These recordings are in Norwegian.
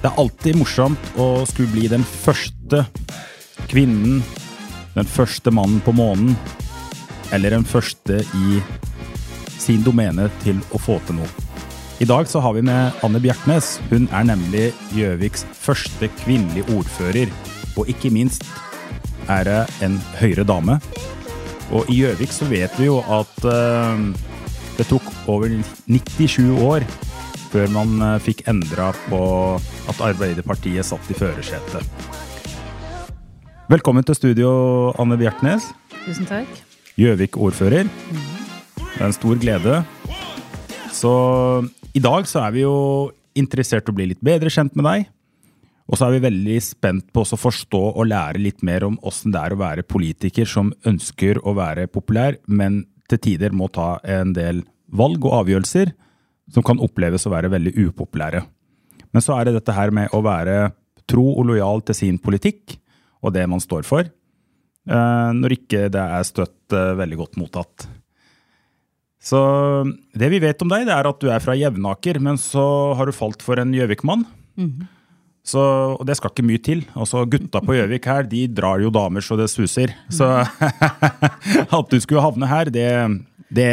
Det er alltid morsomt å skulle bli den første kvinnen, den første mannen på månen, eller den første i sin domene til å få til noe. I dag så har vi med Anne Bjertnæs. Hun er nemlig Gjøviks første kvinnelige ordfører. Og ikke minst er det en høyere dame. Og i Gjøvik så vet vi jo at uh, det tok over 97 år før man eh, fikk endra på at Arbeiderpartiet satt i førersetet. Velkommen til studio, Anne Bjertnæs. Tusen takk. Gjøvik-ordfører. Det er en stor glede. Så i dag så er vi jo interessert i å bli litt bedre kjent med deg. Og så er vi veldig spent på å forstå og lære litt mer om åssen det er å være politiker som ønsker å være populær, men til tider må ta en del valg og avgjørelser som kan oppleves å være veldig upopulære. Men så er det dette her med å være tro og lojal til sin politikk og det man står for, eh, når ikke det er støtt eh, veldig godt mottatt. Så det vi vet om deg, det er at du er fra Jevnaker, men så har du falt for en Gjøvik-mann. Så, og det skal ikke mye til. Altså, gutta på Gjøvik her, de drar jo damer så det suser. Så at du skulle havne her, det, det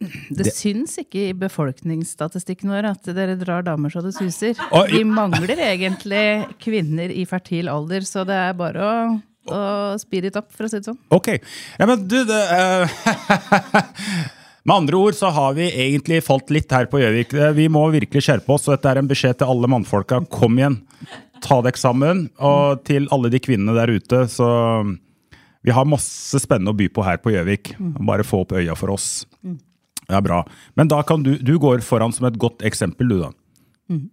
Det, syns ikke i befolkningsstatistikken vår at dere drar damer så det suser. Og, Vi mangler egentlig kvinner i fertil alder, så det er bare å, og speed it up, for å si det sånn. Ok. Ja, men du, det uh, Med andre ord så har vi egentlig falt litt her på Gjøvik. Eh, Vi må virkelig skjerpe oss, og dette er en beskjed til alle mannfolka. Kom igjen. Ta dere sammen. Og til alle de kvinnene der ute, så Vi har masse spennende å by på her på Gjøvik. Bare få opp øya for oss. Er bra. Men da kan du Du går foran som et godt eksempel, du, da.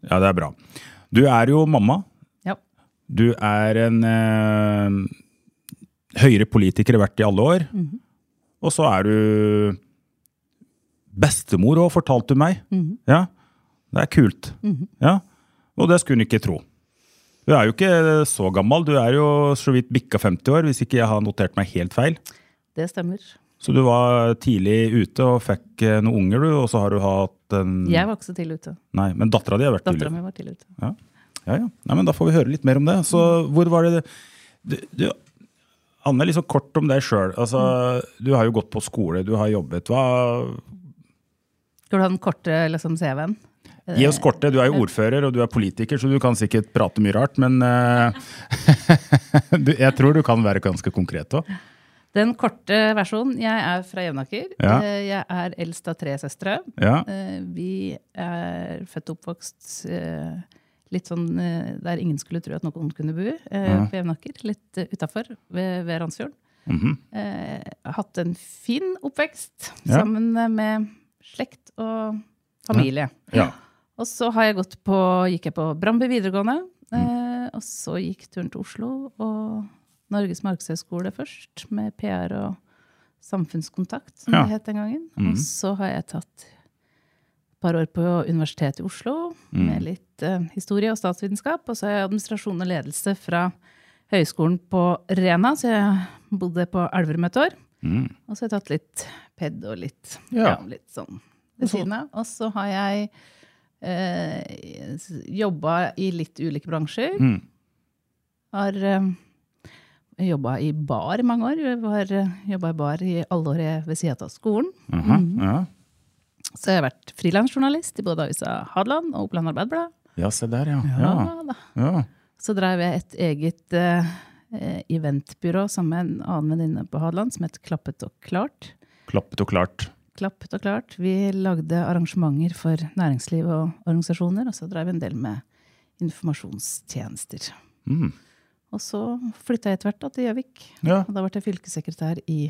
Ja, det er bra. Du er jo mamma. Ja. Du er en eh, høyere politiker vært i alle år. Og så er du bestemor òg, fortalte du meg. Ja, Det er kult. Ja, Og det skulle hun ikke tro. Du er jo ikke så gammel. Du er jo så vidt bikka 50 år, hvis ikke jeg har notert meg helt feil. Det stemmer. Så du var tidlig ute og fikk eh, noen unger, du, og så har du hatt en Jeg var ikke så tidlig ute. Nei, men dattera di har vært tidlig. min var tidlig ute. Ja, ja. ja. Nei, men Da får vi høre litt mer om det. Så hvor var det du, du, Anne, liksom kort om deg sjøl. Altså, Du har jo gått på skole, du har jobbet. Hva Skal du ha den korte liksom, CV-en? Gi oss kortet. Du er jo ordfører og du er politiker, så du kan sikkert prate mye rart, men uh, du, jeg tror du kan være ganske konkret òg. Den korte versjonen. Jeg er fra Jevnaker. Ja. Eh, Jeg er eldst av tre søstre. Ja. Eh, Vi er født og oppvokst eh, litt sånn der ingen skulle tro at noen kunne bo, Ja. på Jevnaker. Litt utafor, ved, ved Randsfjorden. Mm -hmm. hatt en fin oppvekst sammen med slekt og familie. ja. Og så har jeg gått på, gikk jeg på Brandby videregående, Mm. og så gikk turen til Oslo og Norges markedshøgskole først, med PR og samfunnskontakt, som Ja. det het den gangen. Mm. Og så har jeg tatt et par år på Universitetet i Oslo Mm. med litt uh, historie og statsvitenskap. Og så har jeg administrasjon og ledelse fra Høgskolen på Rena, så jeg bodde på Elverum et år. Mm. Og så har jeg tatt litt ped og litt, Ja. ja. litt sånn ved siden av. Og så har jeg eh, jobba i litt ulike bransjer. Mm. Har eh, jobba i bar i mange år. Jeg eh, jobba i bar i alle år ved sida av skolen. Aha, ja. Så jeg har vært frilansjournalist i både avisa Hadeland og Oppland Arbeiderblad. ja, se der, ja. Ja, ja. Så drev jeg et eget eh, eventbyrå sammen med en annen venninne på Hadeland som het Klappet og klart. Klappet og klart. Klappet og klart. Vi lagde arrangementer for næringsliv og organisasjoner, og så drev vi en del med informasjonstjenester. Mm. Og så flytta jeg etter hvert da til Gjøvik. Ja. Og da ble jeg fylkessekretær i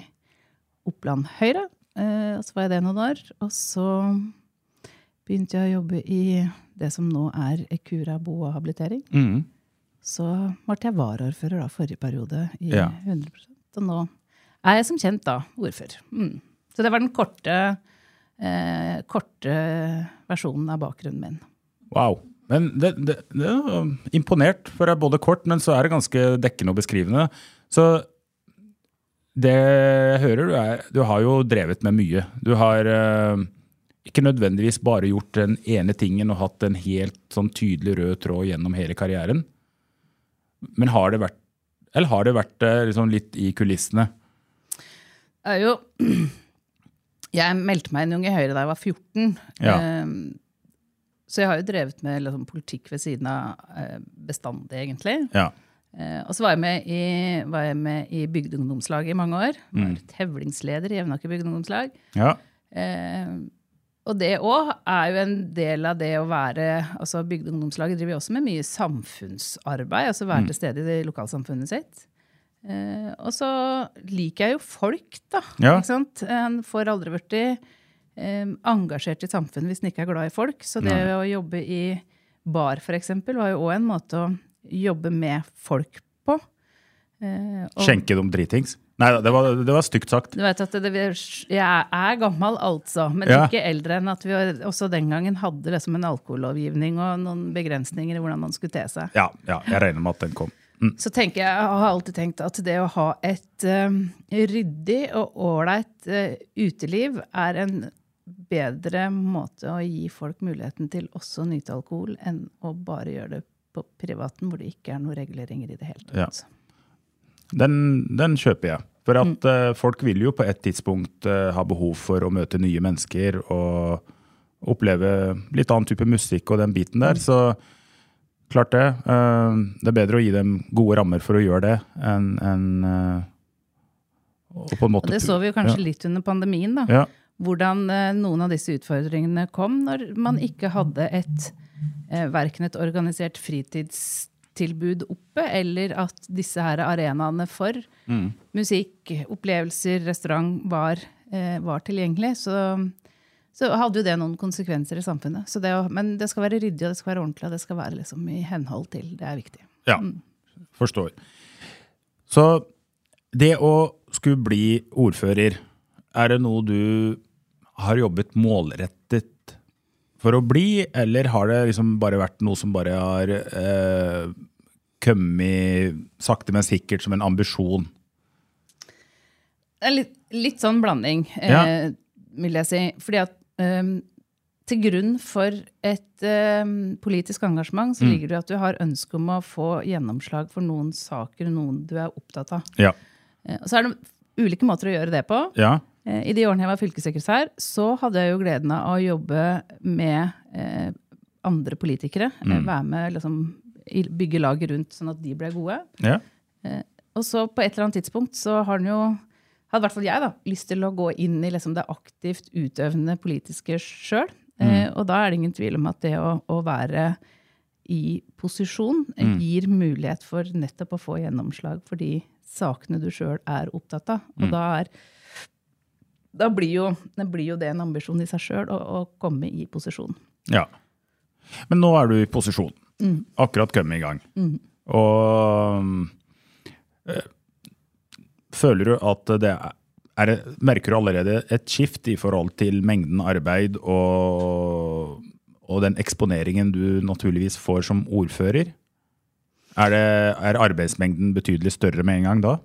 Oppland Høyre. Eh, og så var jeg det noen år. Og så begynte jeg å jobbe i det som nå er Ekura bo og habilitering. Mm. Så ble jeg varaordfører da forrige periode i Ja. 100% Og nå er jeg som kjent da ordfører. Mm. Så det var den korte, eh, korte versjonen av bakgrunnen min. Wow. Men det, det, det er imponert, for det er både kort, men så er det ganske dekkende og beskrivende. Så det jeg hører, du, er, du har jo drevet med mye. Du har eh, ikke nødvendigvis bare gjort den ene tingen og hatt en helt sånn tydelig rød tråd gjennom hele karrieren. Men har det vært Eller har det vært eh, liksom litt i kulissene? Det er jo Jeg meldte meg inn i Unge Høyre da jeg var 14. Ja. Eh, så jeg har jo drevet med liksom, politikk ved siden av eh, bestandig, egentlig. Ja. Eh, og så var jeg med i, var i bygdeungdomslaget i mange år. Mm. Var tevlingsleder i Jevnaker bygdeungdomslag. ja. Eh, og det òg er jo en del av det å være altså Bygdeungdomslaget driver også med mye samfunnsarbeid. altså Være til stede i lokalsamfunnet sitt. Eh, og så liker jeg jo folk, da. Ja. Ikke sant? En får aldri blitt engasjert i samfunnet hvis en ikke er glad i folk. Så det Nei. å jobbe i bar, eksempel, var jo òg en måte å jobbe med folk på. Eh, og- Skjenke dem dritings? Nei, det var, det var stygt sagt. du vet at det, Jeg er gammel, altså, men Ja. ikke eldre enn at vi også den gangen hadde liksom en alkohollovgivning og noen begrensninger i hvordan man skulle te seg. Ja, ja, jeg regner med at den kom. Mm. Så tenker jeg, jeg har alltid tenkt at det å ha et um, ryddig og ålreit uh, uteliv er en bedre måte å gi folk muligheten til også å nyte alkohol, enn å bare gjøre det på privaten, hvor det ikke er noen reguleringer i det hele tatt. Ja. Den, den kjøper jeg. For at eh, folk vil jo på et tidspunkt eh, ha behov for å møte nye mennesker og oppleve litt annen type musikk og den biten der. Så klart det. eh, det er bedre å gi dem gode rammer for å gjøre det, enn en, og på en måte Og det så vi jo kanskje ja. litt under pandemien, da. Ja. Hvordan eh, noen av disse utfordringene kom når man ikke hadde et eh, verken et organisert fritidstilbud oppe, eller at disse her arenaene for Mm. musikk, opplevelser, restaurant var, eh, var tilgjengelig. Så, så hadde jo det noen konsekvenser i samfunnet. Så det men det skal være ryddig, og det skal være ordentlig, og det skal være liksom i henhold til. Det er viktig. Ja, forstår. Så det å skulle bli ordfører, er det noe du har jobbet målrettet for å bli, eller har det liksom bare vært noe som bare har eh, kommet sakte, men sikkert som en ambisjon? Det er litt, litt sånn blanding, Ja. eh, vil jeg si. Fordi at ehm, til grunn for et ehm, politisk engasjement så Mm. ligger det at du har ønske om å få gjennomslag for noen saker, noen du er opptatt av. Ja. Eh, og så er det ulike måter å gjøre det på. Ja. Eh, I de årene jeg var fylkessekretær, så hadde jeg jo gleden av å jobbe med eh, andre politikere. Mm. Eh, være med liksom, bygge laget rundt, sånn at de ble gode. ja. Og så på et eller annet tidspunkt så har den jo hadde i hvert fall jeg da, lyst til å gå inn i liksom det aktivt utøvende politiske sjøl. Eh, og da er det ingen tvil om at det å, å være i posisjon mm. gir mulighet for nettopp å få gjennomslag for de sakene du sjøl er opptatt av. Og da, er, da blir, jo, det blir jo det en ambisjon i seg sjøl å, å komme i posisjon. Ja. Men nå er du i posisjon. Akkurat kommet i gang. Og øh, føler du at det er, er det, Merker du allerede et skift i forhold til mengden arbeid og, og den eksponeringen du naturligvis får som ordfører? Er, det, er arbeidsmengden betydelig større med en gang da?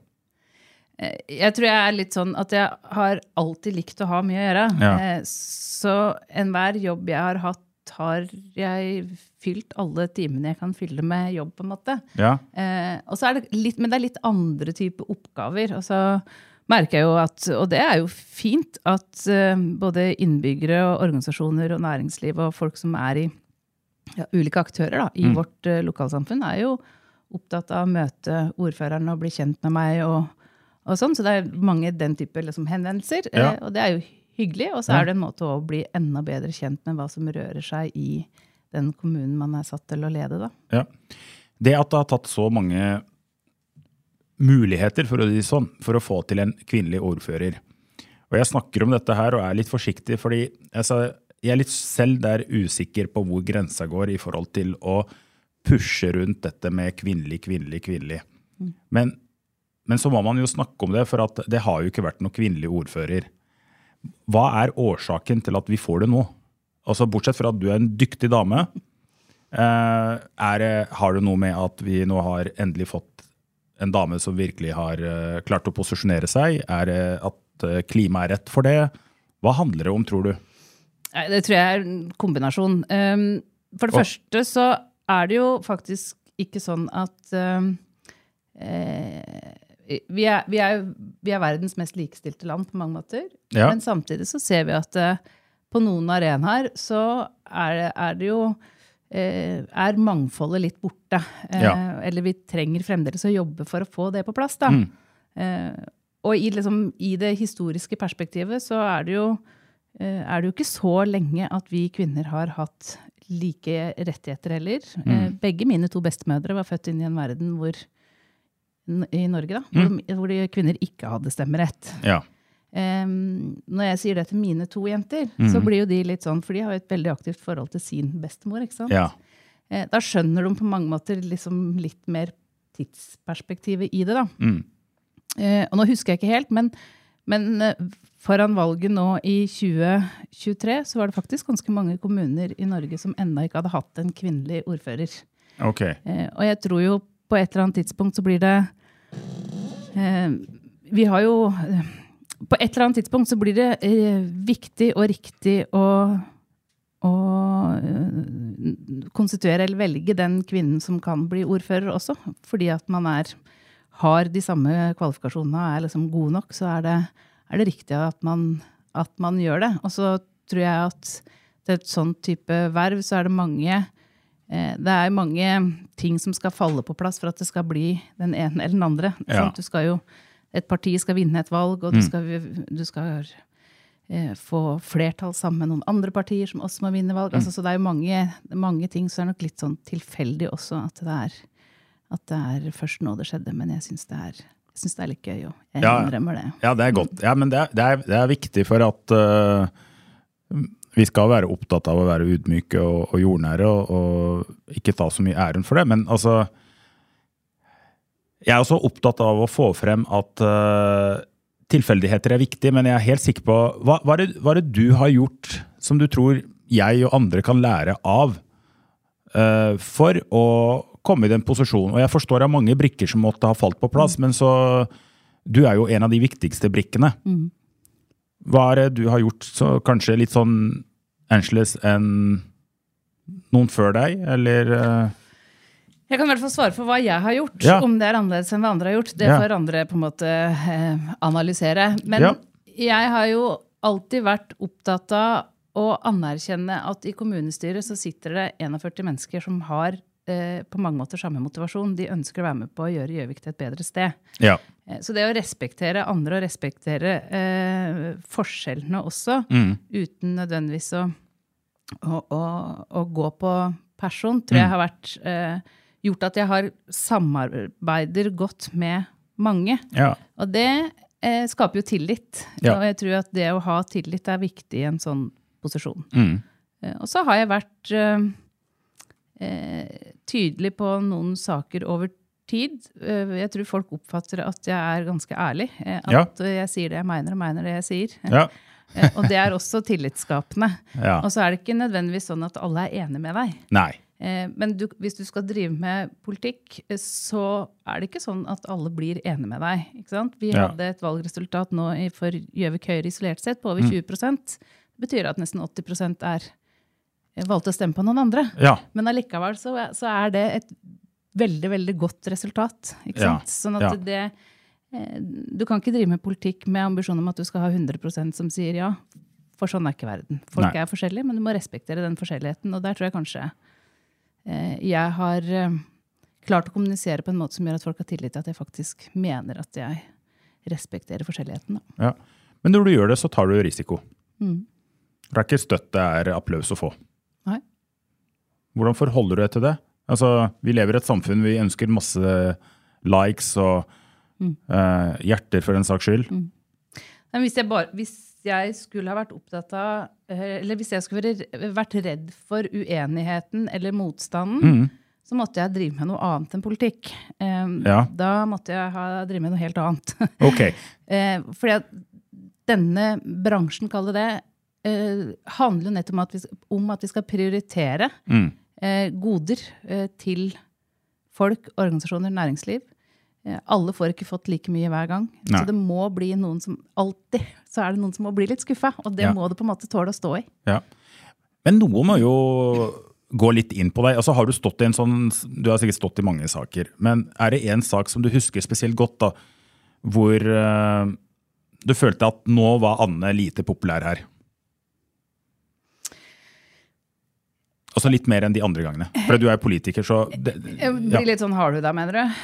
Eh, Jeg tror jeg er litt sånn at jeg har alltid likt å ha mye å gjøre. Ja. Eh, Så enhver jobb jeg har hatt, har jeg fylt alle timene jeg kan fylle med jobb, på en måte. Ja. Eh, og så er det litt, men det er litt andre typer oppgaver. Og så merker jeg jo at, og det er jo fint, at både innbyggere og organisasjoner og næringsliv og folk som er i ja, ulike aktører da, i Mm. vårt lokalsamfunn, er jo opptatt av å møte ordføreren og bli kjent med meg. og, og sånn, Så det er mange den type liksom, henvendelser, Ja. eh, og det er jo hyggelig. Og så er det en måte å bli enda bedre kjent med hva som rører seg i den kommunen man er satt til å lede. da. Ja. Det at det har tatt så mange muligheter for å, si sånn, for å få til en kvinnelig ordfører, Og jeg snakker om dette her og er litt forsiktig, fordi altså, jeg er litt selv der usikker på hvor grensa går i forhold til å pushe rundt dette med kvinnelig, kvinnelig, kvinnelig. Men, men så må man jo snakke om det, for at det har jo ikke vært noen kvinnelig ordfører. Hva er årsaken til at vi får det nå? Altså Bortsett fra at du er en dyktig dame, eh, er, har det noe med at vi nå har endelig fått en dame som virkelig har eh, klart å posisjonere seg? Er det at eh, klimaet er rett for det? Hva handler det om, tror du? Det tror jeg er en kombinasjon. Um, for det Og- første så er det jo faktisk ikke sånn at um, eh, vi, er, vi, er, vi er verdens mest likestilte land på mange måter. Ja. Men samtidig så ser vi at uh, på noen arenaer så er det, er det jo uh, er mangfoldet litt borte. Uh, Ja. Eller vi trenger fremdeles å jobbe for å få det på plass. da. Mm. Og i, liksom, i det historiske perspektivet så er det jo er det jo ikke så lenge at vi kvinner har hatt like rettigheter heller. Eh, begge mine to bestemødre var født inn i en verden hvor i Norge, da, hvor, hvor de kvinner ikke hadde stemmerett. Ja. Um, når jeg sier det til mine to jenter, så blir jo de litt sånn, for de har jo et veldig aktivt forhold til sin bestemor. ikke sant? ja. Eh, da skjønner de på mange måter liksom litt mer tidsperspektivet i det. da. Mm. Eh, og nå husker jeg ikke helt, men, men eh, foran valget nå i 2023 så var det faktisk ganske mange kommuner i Norge som ennå ikke hadde hatt en kvinnelig ordfører. Okay. Eh, og jeg tror jo på et eller annet tidspunkt så blir det eh, Vi har jo eh, På et eller annet tidspunkt så blir det eh, viktig og riktig å, å eh, konstituere eller velge den kvinnen som kan bli ordfører også. Fordi at man er, har de samme kvalifikasjonene og er liksom god nok, så er det, er det riktig at man, at man gjør det. Og så tror jeg at til et sånt type verv så er det mange det er mange ting som skal falle på plass for at det skal bli den ene eller den andre. Ja. Du skal jo, et parti skal vinne et valg, og du skal, du skal eh, få flertall sammen med noen andre partier som også må vinne valg. Altså, så det er jo mange, mange ting som er nok litt sånn tilfeldig også at det er, at det er først nå det skjedde. Men jeg syns det, er- jeg synes det er litt gøy, og jeg Ja. innrømmer det. Ja, det er godt. Ja, men det er, det er, det er viktig for at øh, vi skal være opptatt av å være ydmyke og, og jordnære, og, og ikke ta så mye æren for det. Men altså Jeg er også opptatt av å få frem at uh, tilfeldigheter er viktig, men jeg er helt sikker på Hva, hva, er det, hva er det du har gjort som du tror jeg og andre kan lære av uh, for å komme i den posisjonen? Og jeg forstår det er mange brikker som måtte ha falt på plass, men så du er jo en av de viktigste brikkene. Hva er det du har gjort så kanskje litt sånn annerledes enn noen før deg, eller eh, Jeg kan i hvert fall svare for hva jeg har gjort. Ja. Om det er annerledes enn hva andre har gjort, det Ja. får andre på en måte eh, analysere. Men Ja. jeg har jo alltid vært opptatt av å anerkjenne at i kommunestyret så sitter det 41 mennesker som har på mange måter samme motivasjon. De ønsker å være med på å gjøre Gjøvik til et bedre sted. Ja. Eh, Så det å respektere andre og respektere eh, forskjellene også, Mm. uten nødvendigvis å, å, å, å gå på person, tror jeg har vært eh, gjort at jeg har samarbeider godt med mange. Ja. Og det eh, skaper jo tillit. Ja. Og jeg tror at det å ha tillit er viktig i en sånn posisjon. Mm. Eh, Og så har jeg vært eh, eh, tydelig på noen saker over tid. Eh, jeg tror folk oppfatter at jeg er ganske ærlig. eh, at Ja. jeg sier det jeg mener, og mener det jeg sier. Ja. Eh, og det er også tillitsskapende. Ja. Og så er det ikke nødvendigvis sånn at alle er enig med deg. Nei. Eh, Men du, hvis du skal drive med politikk, eh, så er det ikke sånn at alle blir enige med deg. Ikke sant? Vi hadde et valgresultat nå for Gjøvik Høyre isolert sett på over 20% Det betyr at nesten 80 er eh, valgte å stemme på noen andre. Ja. Men allikevel så, så er det et veldig, veldig godt resultat. Ikke Ja, sant? Sånn at ja. det eh, Du kan ikke drive med politikk med ambisjon om at du skal ha 100% som sier ja. For sånn er ikke verden. Folk Nei. er forskjellige, men du må respektere den forskjelligheten. Og der tror jeg kanskje eh, jeg har eh, klart å kommunisere på en måte som gjør at folk har tillit til at jeg faktisk mener at jeg respekterer forskjelligheten. Da. ja. Men når du gjør det, så tar du risiko. Mm. Det er ikke støtt det er applaus å få. Hvordan forholder du deg til det? Altså, Vi lever i et samfunn vi ønsker masse likes og Mm. uh, hjerter for en saks skyld. Men hvis jeg, bare, hvis jeg skulle ha vært opptatt av eh, Eller hvis jeg skulle vært redd for uenigheten eller motstanden, så måtte jeg drive med noe annet enn politikk. Um, Ja. Da måtte jeg ha drive med noe helt annet. Ok. uh, fordi at denne bransjen, kall det det, uh, handler nettopp om at vi, om at vi skal prioritere Mm. Eh, goder eh, til folk, organisasjoner, næringsliv. Eh, alle får ikke fått like mye hver gang. Nei. Så det må bli noen som alltid så er det noen som må bli litt skuffa. Og det Ja. må du på en måte tåle å stå i. Ja. Men noe må jo gå litt inn på deg. Altså har Du stått i en sånn, du har sikkert stått i mange saker, men er det én sak som du husker spesielt godt, da, hvor uh, du følte at nå var Anne lite populær her? Altså litt mer enn de andre gangene. For du er politiker, så det, ja. blir litt sånn hardhuda, mener du?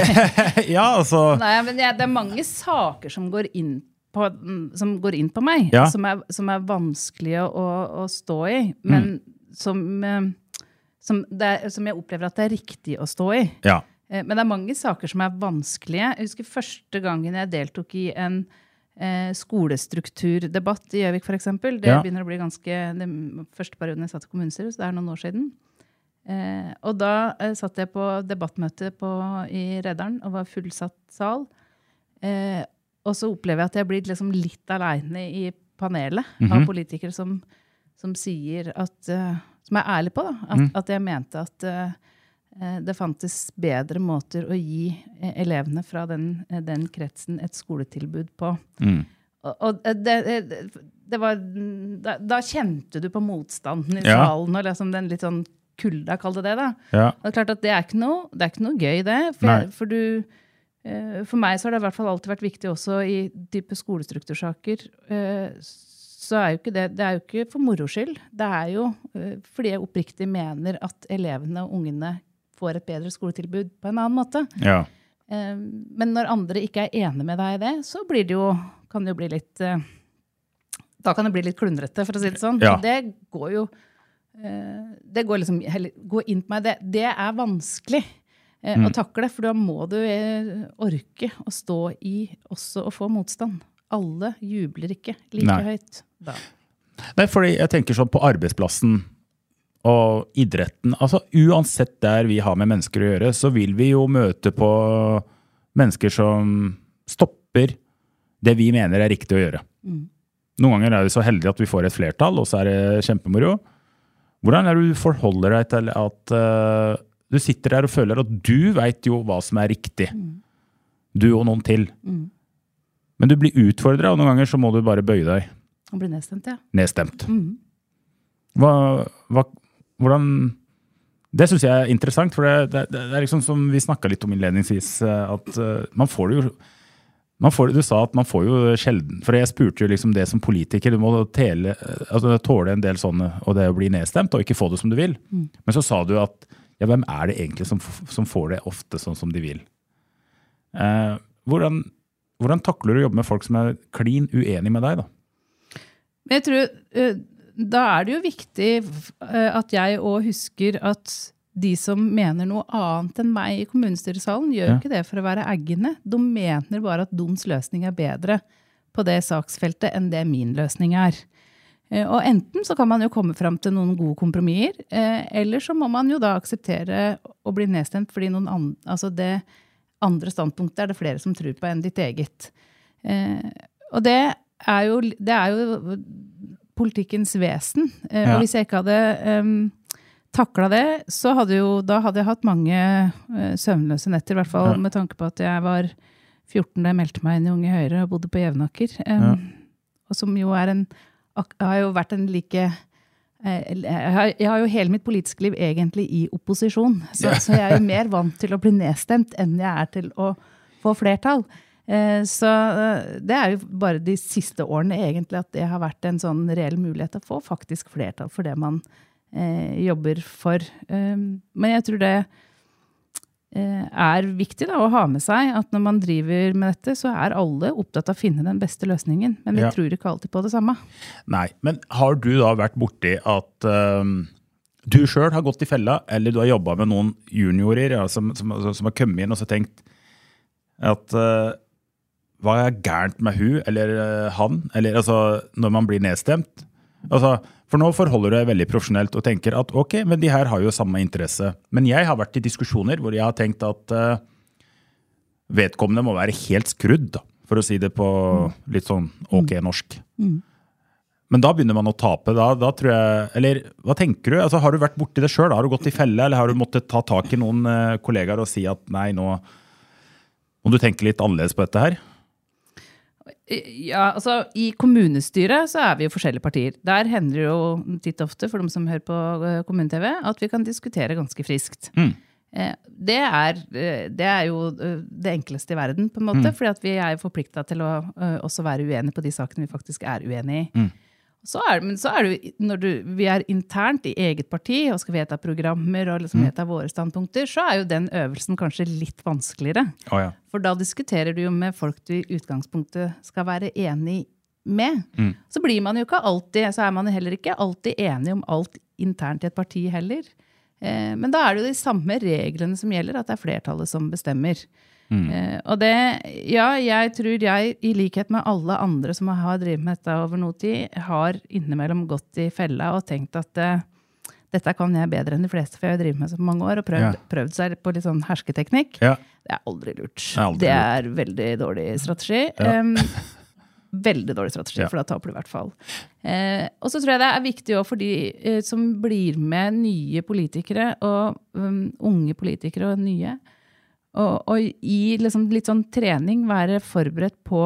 Ja, altså Nei, men jeg, det er mange saker som går inn på, mm, som går inn på meg, Ja. som, er, som er vanskelige å, å stå i, men som, eh, som, det er, som jeg opplever at det er riktig å stå i. Ja. Eh, Men det er mange saker som er vanskelige. Jeg husker første gangen jeg deltok i en eh, skolestrukturdebatt i Gjøvik, f.eks. Det Ja. begynner å bli ganske den første perioden jeg satt i kommunestyret, så det er noen år siden. Eh, og da eh, satt jeg på debattmøte på, i Redderen og var fullsatt sal. Eh, og så opplever jeg at jeg blir liksom litt aleine i panelet av politikere som, som sier at eh, Som er ærlig på, da. At, at jeg mente at eh, det fantes bedre måter å gi eh, elevene fra den, eh, den kretsen et skoletilbud på. Mm. Og, og det, det, var, da, da kjente du på motstanden i Ja. salen, og liksom den litt sånn kulda, kall det det. da. ja. Og det er klart at det er ikke noe, det er ikke noe gøy, det. For, jeg, for, du, eh, for meg så har det i hvert fall alltid vært viktig også i type skolestruktursaker. eh, Så er jo ikke det, det er jo ikke for moro skyld. Det er jo eh, fordi jeg oppriktig mener at elevene og ungene får et bedre skoletilbud på en annen måte. ja. Eh, Men når andre ikke er enig med deg i det, så blir det jo, kan det jo bli litt eh, Da kan det bli litt klundrete, for å si det sånn. Ja. Det går jo eh, Det går liksom gå inn på meg. Det, det er vanskelig eh, Mm. å takle, for da må du orke å stå i også å få motstand. Alle jubler ikke like Nei. høyt da. Nei, fordi jeg tenker sånn på arbeidsplassen og idretten. altså Uansett der vi har med mennesker å gjøre, så vil vi jo møte på mennesker som stopper det vi mener er riktig å gjøre. Noen ganger er vi så heldige at vi får et flertall, og så er det kjempemoro. Hvordan er det du forholder deg til at uh, du sitter der og føler at du veit jo hva som er riktig? Du og noen til. Men du blir utfordra, og noen ganger så må du bare bøye deg Og bli nedstemt, ja. nedstemt. Hva, hva, hvordan Det syns jeg er interessant, for det, det, det er liksom som vi snakka litt om innledningsvis, eh, at eh, man får det jo man får, Du sa at man får jo sjelden For jeg spurte jo liksom det som politiker. Du må tele, altså tåle en del sånne, og det å bli nedstemt, og ikke få det som du vil. Men så sa du at ja, hvem er det egentlig som, som får det ofte sånn som de vil? Eh, hvordan, hvordan takler du å jobbe med folk som er klin uenig med deg, da? Jeg tror eh, da er det jo viktig eh, at jeg òg husker at de som mener noe annet enn meg i kommunestyresalen, gjør Ja. ikke det for å være eggende. De mener bare at deres løsning er bedre på det saksfeltet enn det min løsning er. Eh, Og enten så kan man jo komme fram til noen gode kompromisser, eh, eller så må man jo da akseptere å bli nedstemt fordi noen andre, altså det andre standpunktet er det flere som tror på enn ditt eget. Og det er jo, det er jo politikkens vesen. Eh, Ja. Og hvis jeg ikke hadde um, takla det, så hadde jo, da hadde jeg hatt mange uh, søvnløse netter. I hvert fall Ja. med tanke på at jeg var 14 da jeg meldte meg inn i Unge Høyre og bodde på Jevnaker. Um, Ja. Og som jo er en har jo vært en like eh, jeg har, jeg har jo hele mitt politiske liv egentlig i opposisjon, så, så jeg er jo mer vant til å bli nedstemt enn jeg er til å få flertall. Eh, Så eh, det er jo bare de siste årene egentlig at det har vært en sånn reell mulighet til å få faktisk flertall for det man eh, jobber for. Um, Men jeg tror det eh, er viktig da, å ha med seg at når man driver med dette, så er alle opptatt av å finne den beste løsningen. Men vi Ja. tror ikke alltid på det samme. Nei, men har du da vært borti at øhm, du sjøl har gått i fella, eller du har jobba med noen juniorer ja, som, som, som har kommet inn og så tenkt at øh, hva er gærent med hun eller eh, han, eller altså, når man blir nedstemt? Altså, for nå forholder du deg veldig profesjonelt og tenker at ok, men de her har jo samme interesse. Men jeg har vært i diskusjoner hvor jeg har tenkt at uh, vedkommende må være helt skrudd, for å si det på litt sånn ok norsk. Men da begynner man å tape. Da, da tror jeg, eller hva tenker du? Altså, har du vært borti det sjøl? Har du gått i felle, eller har du måttet ta tak i noen uh, kollegaer og si at nei, nå må du tenke litt annerledes på dette her? Ja, altså I kommunestyret så er vi jo forskjellige partier. Der hender det jo titt ofte, for de som hører på eh, kommune-TV, at vi kan diskutere ganske friskt. Mm. Eh, Det, er, eh, det er jo det enkleste i verden, på en måte, fordi at vi er forplikta til å også være uenige på de sakene vi faktisk er uenige i. Så er, men så er det når du, vi er internt i eget parti og skal vedta programmer og liksom vedta våre standpunkter, så er jo den øvelsen kanskje litt vanskeligere. Oh, ja. For da diskuterer du jo med folk du i utgangspunktet skal være enig med. Så blir man jo ikke alltid, så er man heller ikke alltid enig om alt internt i et parti heller. Eh, men da er det jo de samme reglene som gjelder, at det er flertallet som bestemmer. Eh, og det, ja, jeg tror jeg, i likhet med alle andre som har drevet med dette over noe tid, har innimellom gått i fella og tenkt at uh, dette kan jeg bedre enn de fleste, for jeg har drevet med det så mange år og prøvd, Ja. prøvd seg på litt sånn hersketeknikk. Ja. Det er aldri lurt. er aldri det er veldig dårlig strategi. Um, veldig dårlig strategi, Ja. for da taper du i hvert fall. Eh, og så tror jeg det er viktig også for de eh, som blir med nye politikere, og um, unge politikere og nye, og, og i liksom litt sånn trening være forberedt på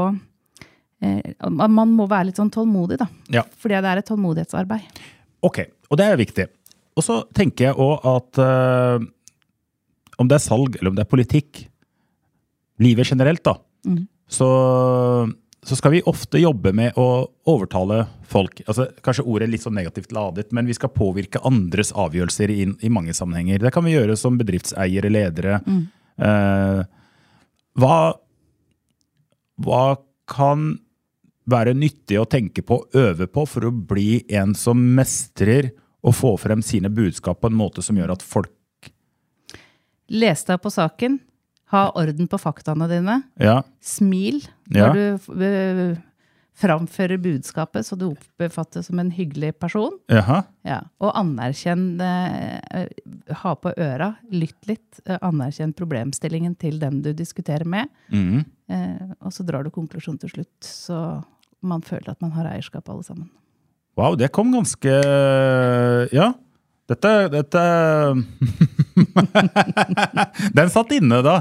eh, Man må være litt sånn tålmodig, da. Ja. Fordi det er et tålmodighetsarbeid. Ok, og det er viktig. Og så tenker jeg òg at eh, om det er salg eller om det er politikk, livet generelt, da, så, så skal vi ofte jobbe med å overtale folk. Altså, kanskje ordet er litt så negativt ladet, men vi skal påvirke andres avgjørelser i, i mange sammenhenger. Det kan vi gjøre som bedriftseiere, ledere. Eh, hva, hva kan være nyttig å tenke på og øve på for å bli en som mestrer å få frem sine budskap på en måte som gjør at folk Les deg på saken. Ha orden på faktaene dine. Ja, Smil Ja. du framfører budskapet, så du oppfattes som en hyggelig person. jaha. Ja. Og anerkjenn eh, Ha på øra, lytt litt. eh, anerkjenn problemstillingen til den du diskuterer med. Mhm. Eh, og så drar du konklusjonen til slutt, så man føler at man har eierskap, alle sammen. Wow, det kom ganske Ja. Dette, dette Den satt inne, da.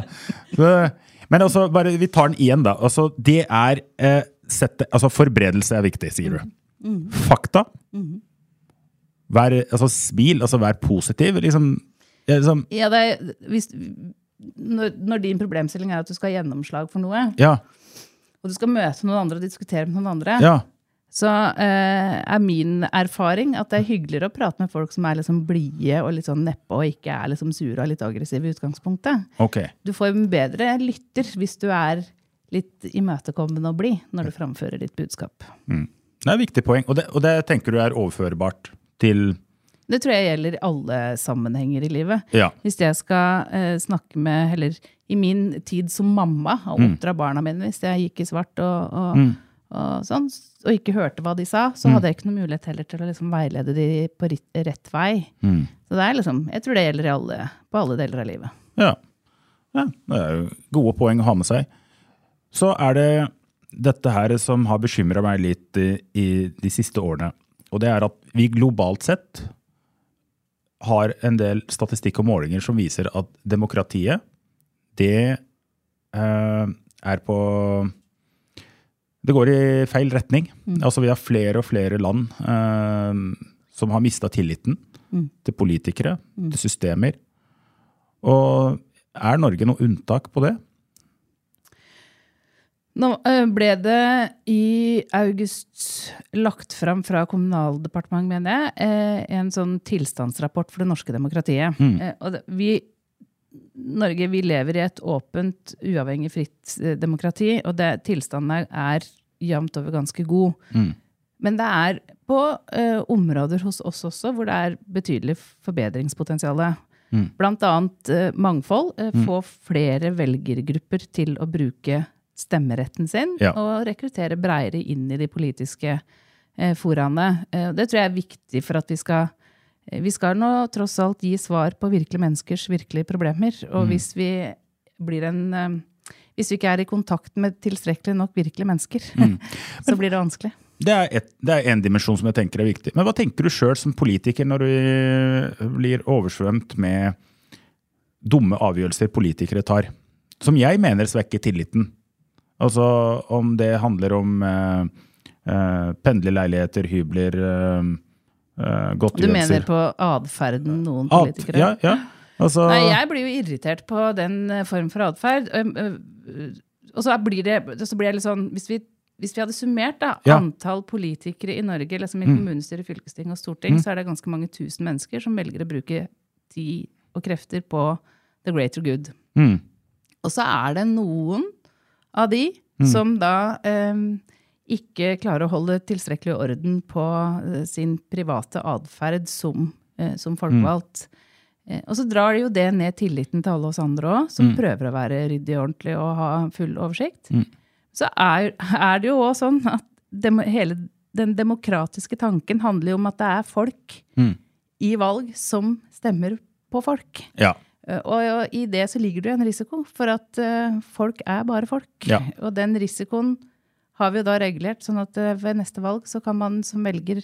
Men altså, bare, vi tar den igjen, da. Altså, det er eh, sette, altså, Forberedelse er viktig, sier du. Fakta. Vær, altså, smil, altså vær positiv. Liksom, liksom Ja, det er, hvis, når, når din problemstilling er at du skal ha gjennomslag for noe, Ja. og du skal møte noen andre og diskutere med noen andre, ja. så eh, er min erfaring at det er hyggeligere å prate med folk som er liksom blide og litt sånn neppe og ikke er liksom sure og litt aggressive i utgangspunktet. Okay. Du får en bedre lytter hvis du er litt imøtekommende å bli når du framfører ditt budskap. Det er et viktig poeng, og det, og det tenker du er overførbart til Det tror jeg gjelder alle sammenhenger i livet. Ja. Hvis jeg skal eh, snakke med, eller i min tid som mamma, og oppdra barna mine, hvis jeg gikk i svart og, og, og sånn, og ikke hørte hva de sa, så hadde jeg ikke noen mulighet heller til å liksom veilede de på rett, rett vei. Så det er liksom, jeg tror det gjelder i alle, på alle deler av livet. Ja. ja. Det er jo gode poeng å ha med seg. Så er det dette her som har bekymra meg litt i, i de siste årene. Og det er at vi globalt sett har en del statistikk og målinger som viser at demokratiet, det eh, er på Det går i feil retning. Altså Vi har flere og flere land eh, som har mista tilliten til politikere, til systemer. Og er Norge noe unntak på det? Nå eh, ble det i august lagt fram fra Kommunaldepartementet, mener jeg, eh, en sånn tilstandsrapport for det norske demokratiet. Mm. Og vi, Norge vi lever i et åpent, uavhengig, fritt demokrati, og det, tilstanden er, jevnt over ganske god. Men det er på uh, områder hos oss også hvor det er betydelig forbedringspotensial. Blant annet uh, mangfold. Eh, Få flere velgergrupper til å bruke stemmeretten sin, Ja. og rekruttere breiere inn i de politiske eh, foraene. Eh, det tror jeg er viktig for at vi skal eh, Vi skal nå tross alt gi svar på virkelige menneskers virkelige problemer. Og Mm. hvis vi blir en eh, Hvis vi ikke er i kontakt med tilstrekkelig nok virkelige mennesker, Mm. så blir det vanskelig. Det er, én en dimensjon som jeg tenker er viktig. Men hva tenker du sjøl som politiker når du blir oversvømt med dumme avgjørelser politikere tar? Som jeg mener svekker tilliten. Altså om det handler om eh, eh, pendlerleiligheter, hybler, eh, eh, Du godtgjørelser mener på atferden noen At- politikere? Ja, ja. Altså, Nei, jeg blir jo irritert på den eh, form for atferd. Og så blir det så blir jeg litt sånn Hvis vi, hvis vi hadde summert da, Ja. Mm. antall politikere i Norge, liksom i kommunestyre, fylkesting og storting, så er det ganske mange tusen mennesker som velger å bruke tid og krefter på the greater good. mm, Og så er det noen av de som da øhm, ikke klarer å holde tilstrekkelig orden på øh, sin private atferd som, øh, som folkevalgt. Eh, Og så drar de jo det ned tilliten til alle oss andre òg, som prøver å være ryddig og ordentlig og ha full oversikt. Så er, er det jo òg sånn at dem, hele den demokratiske tanken handler jo om at det er folk i valg som stemmer på folk. ja. Eh, Og, i det så ligger det jo en risiko for at eh, folk er bare folk. Ja. Og den risikoen har vi jo da regulert, sånn at eh, ved neste valg så kan man som velger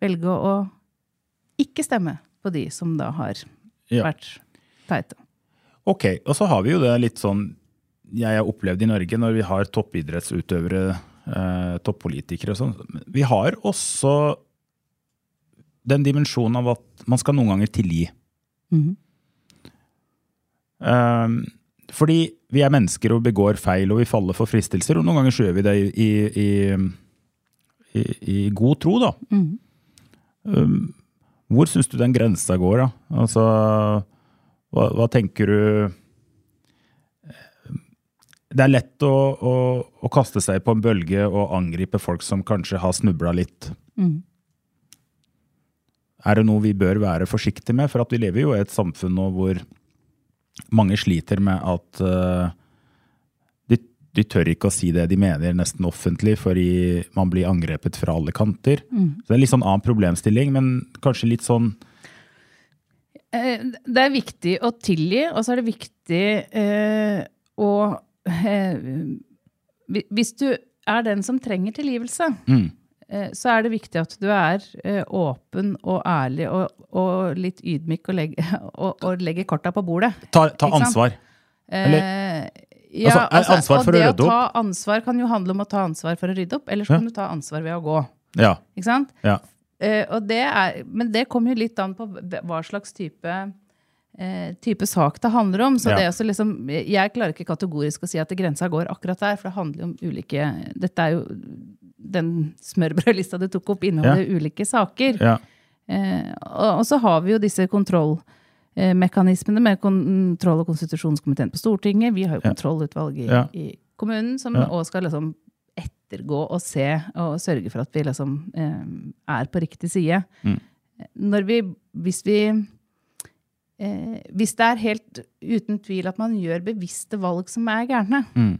velge å ikke stemme på de som da har Ja. vært teite. Ok, og så har vi jo det litt sånn jeg har opplevd i Norge når vi har toppidrettsutøvere, eh, toppolitikere og sånn. Vi har også den dimensjonen av at man skal noen ganger tilgi. Mhm. Eh, fordi vi er mennesker og begår feil og vi faller for fristelser, og noen ganger gjør vi det i, i, i, i, god tro, da. Um, hvor syns du den grensa går, da? Altså, hva, hva tenker du Det er lett å, å, å kaste seg på en bølge og angripe folk som kanskje har snubla litt. Er det noe vi bør være forsiktige med? For at vi lever jo i et samfunn nå hvor mange sliter med at uh, de, de tør ikke å si det de mener nesten offentlig, fordi man blir angrepet fra alle kanter. Så det er en litt sånn annen problemstilling, men kanskje litt sånn Eh, Det er viktig å tilgi, og så er det viktig uh, å uh, Hvis du er den som trenger tilgivelse, mm, så er det viktig at du er eh, åpen og ærlig og, og litt ydmyk og, legge, og, og legger korta på bordet. Ta, ta ansvar. Eller ansvar. Eh, Altså, er ansvar og for å det å ta ansvar kan jo handle om å ta ansvar for å rydde opp, eller så Ja. kan du ta ansvar ved å gå. Ja. Ikke sant? ja. Eh, og det er, men det kommer jo litt an på hva slags type, eh, type sak det handler om. Så Ja. det også liksom, jeg klarer ikke kategorisk å si at grensa går akkurat der, for det handler jo om ulike Dette er jo den smørbrødlista du tok opp, inneholder ulike saker. ja. Eh, og, og så har vi jo disse kontrollmekanismene med kontroll- og konstitusjonskomiteen på Stortinget. Vi har jo Ja. kontrollutvalg i, i kommunen som Ja. også skal liksom ettergå og se og sørge for at vi liksom eh, er på riktig side. Mm. Når vi, hvis vi eh, Hvis det er helt uten tvil at man gjør bevisste valg som er gærne, Mm.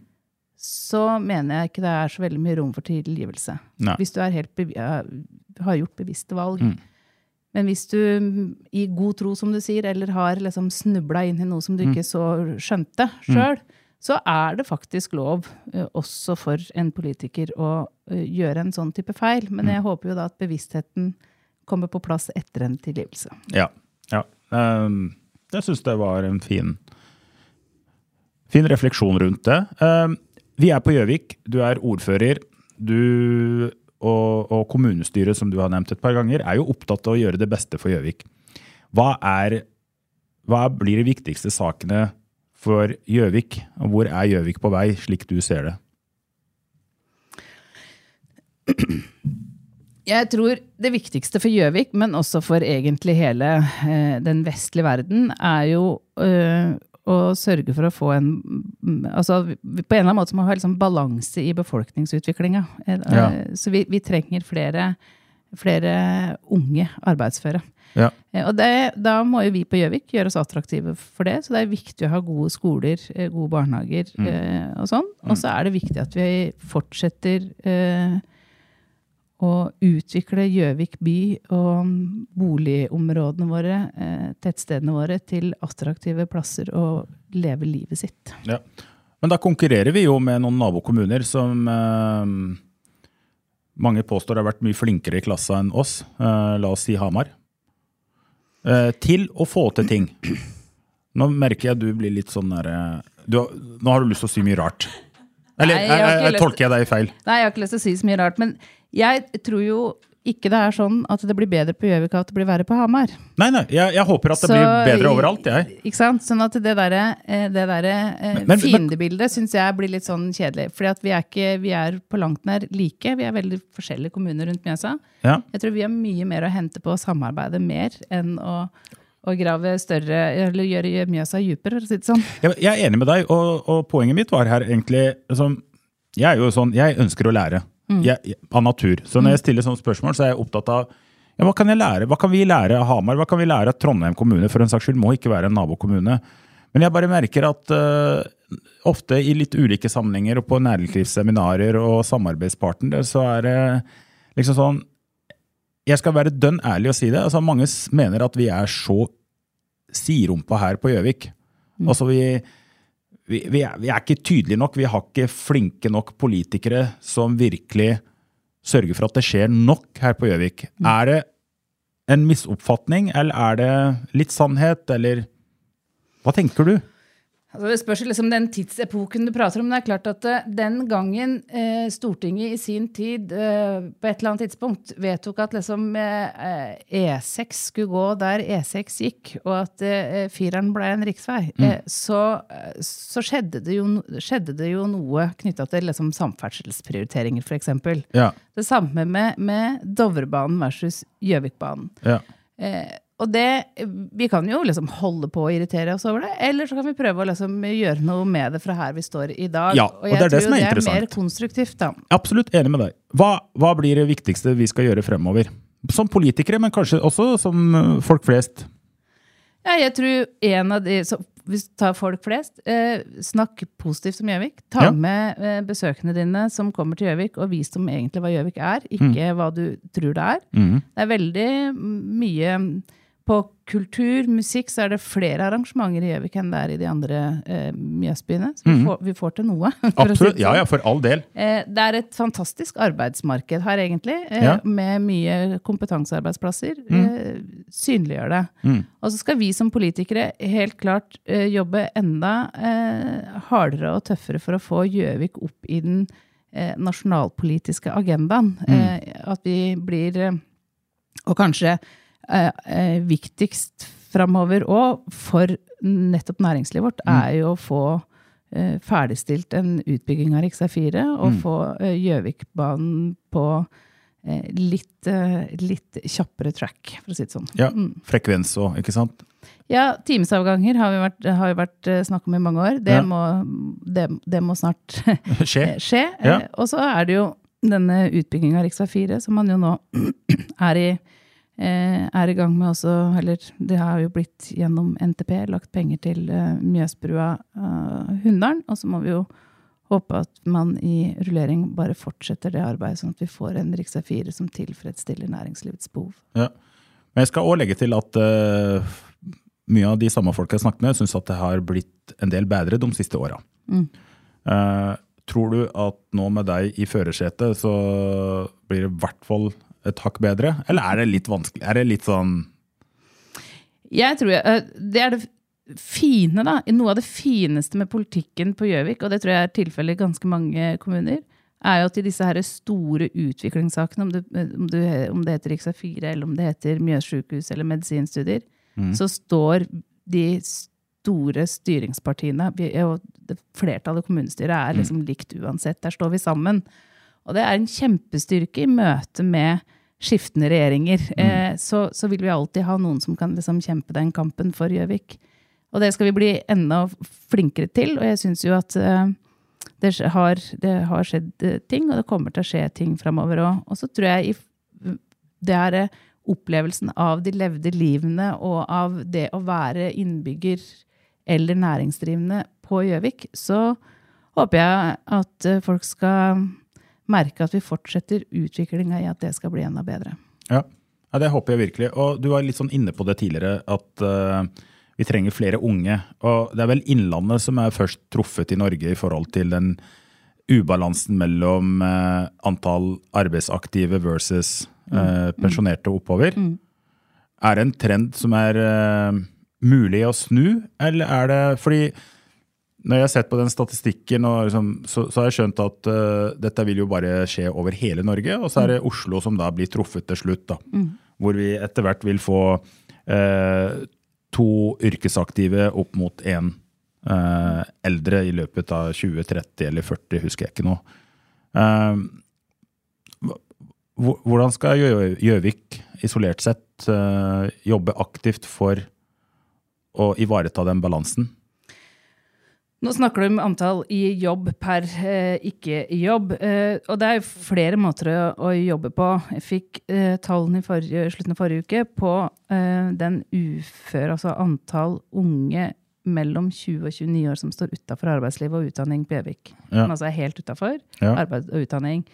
så mener jeg ikke det er så veldig mye rom for tilgivelse. Nei. Hvis du har gjort bevisste valg. Mm. Men hvis du mm, i god tro, som du sier, eller har liksom snubla inn i noe som du Mm. ikke så skjønte sjøl, så er det faktisk lov eh, også for en politiker å eh, gjøre en sånn type feil. Mm. Men jeg håper jo da at bevisstheten kommer på plass etter en tilgivelse. Ja. Um, jeg syns det var en fin, fin refleksjon rundt det. Um, vi er på Gjøvik. Du er ordfører. Du og, og kommunestyret, som du har nevnt et par ganger, er jo opptatt av å gjøre det beste for Gjøvik. Hva, hva blir de viktigste sakene for Gjøvik? Og hvor er Gjøvik på vei, slik du ser det? Jeg tror det viktigste for Gjøvik, men også for egentlig hele eh, den vestlige verden, er jo eh, å sørge for å få en mm, altså På en eller annen måte må vi ha liksom balanse i befolkningsutviklinga. Eh, Ja. Så vi, vi trenger flere flere unge arbeidsføre. Ja. Og det, da må jo vi på Gjøvik gjøre oss attraktive for det. Så det er viktig å ha gode skoler, gode barnehager eh, og sånn. Og så er det viktig at vi fortsetter eh, å utvikle Gjøvik by og boligområdene våre, eh, tettstedene våre, til attraktive plasser å leve livet sitt. Ja. Men da konkurrerer vi jo med noen nabokommuner som eh, mange påstår har vært mye flinkere i klassa enn oss. Eh, la oss si Hamar. Eh, til å få til ting. Nå merker jeg du blir litt sånn der eh, Nå har du lyst til å si mye rart. Eller jeg eh, eh, lyst- tolker jeg deg feil? Nei, jeg har ikke lyst til å si så mye rart, men jeg tror jo ikke det er sånn at det blir bedre på Gjøvik at det blir verre på Hamar. Nei, nei, jeg, jeg håper at det Så- blir bedre overalt, jeg. Ikke sant? Sånn at det derre eh, det derre, eh, men- fiendebildet syns jeg blir litt sånn kjedelig. Fordi at vi er, ikke, vi er på langt nær like. Vi er veldig forskjellige kommuner rundt Mjøsa. Ja. Jeg tror vi har mye mer å hente på å samarbeide mer enn å, å grave større Eller gjøre Mjøsa dypere, for å si det sånn. Jeg, jeg er enig med deg, og, og poenget mitt var her egentlig liksom, Jeg er jo sånn, jeg ønsker å lære mm. jeg, av natur. Så når jeg stiller sånne spørsmål, så er jeg opptatt av ja, hva kan jeg lære? Hva kan vi lære av Hamar? Hva kan vi lære av Trondheim kommune? For en saks skyld må ikke være en nabokommune. Men jeg bare merker at uh, ofte i litt ulike sammenhenger og på næringslivsseminarer og samarbeidspartnere, så er det liksom sånn Jeg skal være dønn ærlig og si det. altså Mange mener at vi er så siderumpa her på Gjøvik. Altså vi, vi, vi, er, vi er ikke tydelige nok. Vi har ikke flinke nok politikere som virkelig sørger for at det skjer nok her på Gjøvik. Er det en misoppfatning, eller er det litt sannhet, eller hva tenker du? Altså det spørs liksom den tidsepoken du prater om. Det er klart at eh, Den gangen eh, Stortinget i sin tid eh, på et eller annet tidspunkt vedtok at liksom eh, E6 skulle gå der E6 gikk, og at fireren ble en riksvei, eh, så, så skjedde, det jo, skjedde det jo noe knytta til liksom samferdselsprioriteringer, f.eks. Ja, Det samme med, med Dovrebanen versus Gjøvikbanen. ja. Og det, Vi kan jo liksom holde på å irritere oss over det, eller så kan vi prøve å liksom gjøre noe med det fra her vi står i dag. Ja, og det er det tror som er det er mer konstruktivt. da. Absolutt enig med deg. Hva, hva blir det viktigste vi skal gjøre fremover? Som politikere, men kanskje også som eh, folk flest. Ja, jeg tror en av de, så Hvis du tar folk flest, eh, snakk positivt om Gjøvik. Ta Ja. med eh, besøkende dine som kommer til Gjøvik, og vis dem egentlig hva Gjøvik er, ikke Mm. hva du tror det er. Det er veldig mye På kultur, musikk, så er det flere arrangementer i Gjøvik enn det er i de andre eh, Mjøsbyene. Så vi, får, vi får til noe. Mm. Absolutt. Ja, sånn. ja, for all del. Eh, Det er et fantastisk arbeidsmarked her, egentlig, eh, Ja. med mye kompetansearbeidsplasser. Mm. Synliggjør det. Og så skal vi som politikere helt klart eh, jobbe enda eh, hardere og tøffere for å få Gjøvik opp i den nasjonalpolitiske agendaen. Eh, At vi blir Og kanskje viktigst framover òg, for nettopp næringslivet vårt, er jo å få eh, ferdigstilt en utbygging av rv. 4 og få eh, Gjøvikbanen på eh, litt, eh, litt kjappere track, for å si det sånn. Ja, Frekvens òg, ikke sant? Ja, timesavganger har, vi vært, vært eh, snakk om i mange år. Det, Ja. må, det, det må snart Skje. skje. Ja. Eh, Og så er det jo denne utbygginga av rv. 4, som man jo nå er i, eh, er i gang med også, eller det har jo blitt gjennom NTP lagt penger til eh, Mjøsbrua uh, Hunndalen. Og så må vi jo håpe at man i rullering bare fortsetter det arbeidet, sånn at vi får en rv. 4 som tilfredsstiller næringslivets behov. Ja. Men jeg skal òg legge til at eh, mye av de samme folka jeg snakket med, syns at det har blitt en del bedre de siste åra. Eh, tror du at nå med deg i førersetet, så blir det i hvert fall et hakk bedre? Eller er det litt vanskelig? Er det litt sånn Jeg tror jeg, eh, Det er det fine, da. Noe av det fineste med politikken på Gjøvik, og det tror jeg er tilfellet i ganske mange kommuner, er jo at i disse her store utviklingssakene, om det, om det, om det heter Riksa 4, eller om det heter Mjøssykehus eller medisinstudier, så står de store styringspartiene og Flertallet i kommunestyret er liksom likt uansett. Der står vi sammen. Og det er en kjempestyrke i møte med skiftende regjeringer. Eh, så, så vil vi alltid ha noen som kan liksom kjempe den kampen for Gjøvik. Og det skal vi bli enda flinkere til. Og jeg syns jo at eh, det har, det har skjedd eh, ting, og det kommer til å skje ting framover òg. Og så tror jeg i, det er opplevelsen av de levde livene og av det å være innbygger eller næringsdrivende på Gjøvik, så håper jeg at folk skal merke at vi fortsetter utviklinga i at det skal bli enda bedre. Ja. ja, det håper jeg virkelig. Og du var litt sånn inne på det tidligere, at uh, vi trenger flere unge. Og det er vel Innlandet som er først truffet i Norge i forhold til den ubalansen mellom uh, antall arbeidsaktive versus uh, pensjonerte oppover. Mm. Er det en trend som er mulig å snu, eller er det fordi når jeg har sett på den statistikken, liksom, så, så, har jeg skjønt at uh, dette vil jo bare skje over hele Norge. Og så er det mm. Oslo som da blir truffet til slutt. da, mm. Hvor vi etter hvert vil få uh, to yrkesaktive opp mot én uh, eldre i løpet av 2030 eller 40, husker jeg ikke nå. hvordan skal Gjøvik isolert sett jobbe aktivt for å ivareta den balansen? Nå snakker du om antall i jobb per eh, ikke-jobb. Eh, og det er flere måter å, å jobbe på. Jeg fikk eh, tallene i forrige, slutten av forrige uke på eh, den uføre, altså antall unge mellom 20 og 29 år som står utafor arbeidsliv og utdanning på Gjøvik. Ja. Som altså er helt utafor ja. arbeid og utdanning.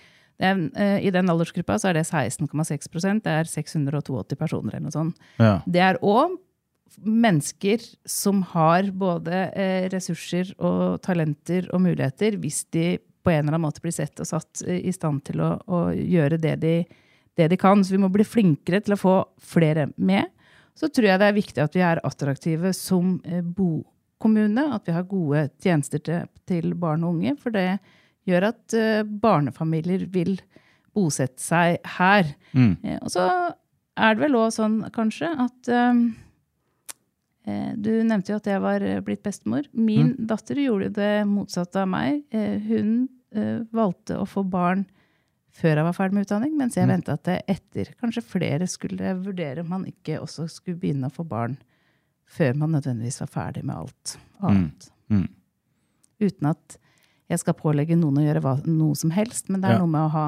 Den, eh, I den aldersgruppa så er det 16,6% Det er 682 personer eller noe sånt. Ja. Det er òg mennesker som har både eh, ressurser og talenter og muligheter, hvis de på en eller annen måte blir sett og satt eh, i stand til å, å gjøre det de, det de, kan. Så vi må bli flinkere til å få flere med. Så tror jeg det er viktig at vi er attraktive som eh, bokommune. At vi har gode tjenester til, til, barn og unge. For det gjør at barnefamilier vil bosette seg her. Mm. og så er det vel òg sånn, kanskje, at du nevnte jo at jeg var eh, blitt bestemor. Min mm. datter gjorde det motsatte av meg. Eh, hun valgte å få barn før jeg var ferdig med utdanning, mens jeg mm. venta at etter kanskje flere skulle vurdere om man ikke også skulle begynne å få barn før man nødvendigvis var ferdig med alt annet. Mm. Mm. Uten at jeg skal pålegge noen å gjøre hva, noe som helst, men det er ja. noe med å ha,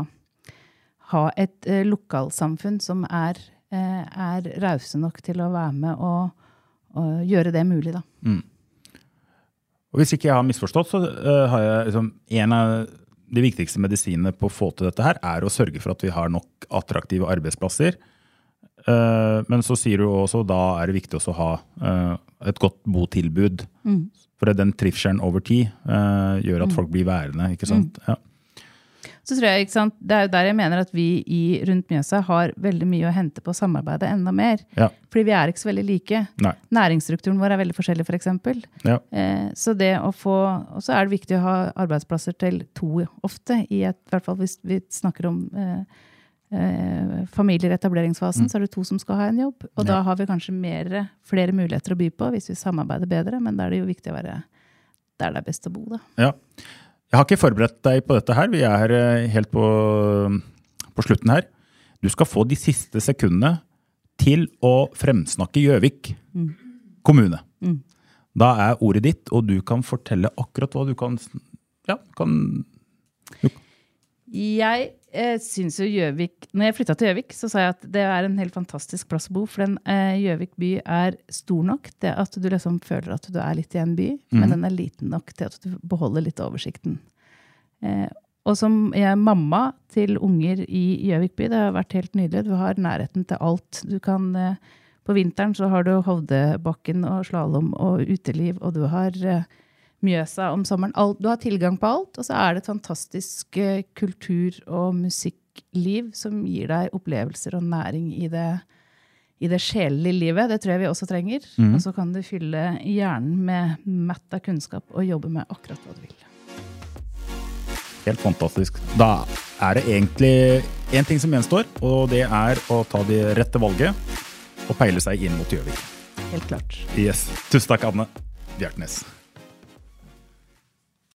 ha et uh, lokalsamfunn som er, uh, er rause nok til å være med og gjøre det mulig, da. Mm. Og Hvis ikke jeg har misforstått, så uh, har jeg liksom, en av de viktigste medisinene på å få til dette her, er å sørge for at vi har nok attraktive arbeidsplasser. Uh, men så sier du også da er det viktig å ha uh, et godt botilbud. Mm. For den trivselen over tid gjør at mm. folk blir værende. ikke sant? Mm. Ja så tror jeg, ikke sant, Det er jo der jeg mener at vi i Rundt Mjøsa har veldig mye å hente på å samarbeide enda mer. Ja. Fordi vi er ikke så veldig like. Nei. Næringsstrukturen vår er veldig forskjellig, f.eks. For eksempel. ja. eh, så det å få, Og så er det viktig å ha arbeidsplasser til to ofte. I et, hvert fall hvis vi snakker om eh, eh, familier i etableringsfasen, mm. så er det to som skal ha en jobb. Og ja. da har vi kanskje mer, flere muligheter å by på hvis vi samarbeider bedre. Men da er det jo viktig å være der det er best å bo. da. Ja. Jeg har ikke forberedt deg på dette her. Vi er eh, helt på, på slutten her. Du skal få de siste sekundene til å fremsnakke Gjøvik mm. kommune. Mm. Da er ordet ditt, og du kan fortelle akkurat hva du kan Ja, kan du. Jeg synes syns jo Gjøvik Når jeg flytta til Gjøvik, så sa jeg at det er en helt fantastisk plass å bo. For den eh, Gjøvik by er stor nok til at du liksom føler at du er litt i en by. Mm. Men den er liten nok til at du beholder litt oversikten. Eh, og som jeg er mamma til unger i Gjøvik by, det har vært helt nydelig. Du har nærheten til alt. Du kan eh, På vinteren så har du Hovdebakken og slalåm og uteliv, og du har eh, Mjøsa om sommeren. du har tilgang på alt, og så er det et fantastisk eh, kultur- og musikkliv som gir deg opplevelser og næring i det, i det sjelelige livet. Det tror jeg vi også trenger. Mm. Og så kan du fylle hjernen med matt av kunnskap og jobbe med akkurat hva du vil. Helt fantastisk. Da er det egentlig én ting som gjenstår, og det er å ta det rette valget og peile seg inn mot Gjøvik. Helt klart. Yes. Tusen takk, Anne Bjartnes.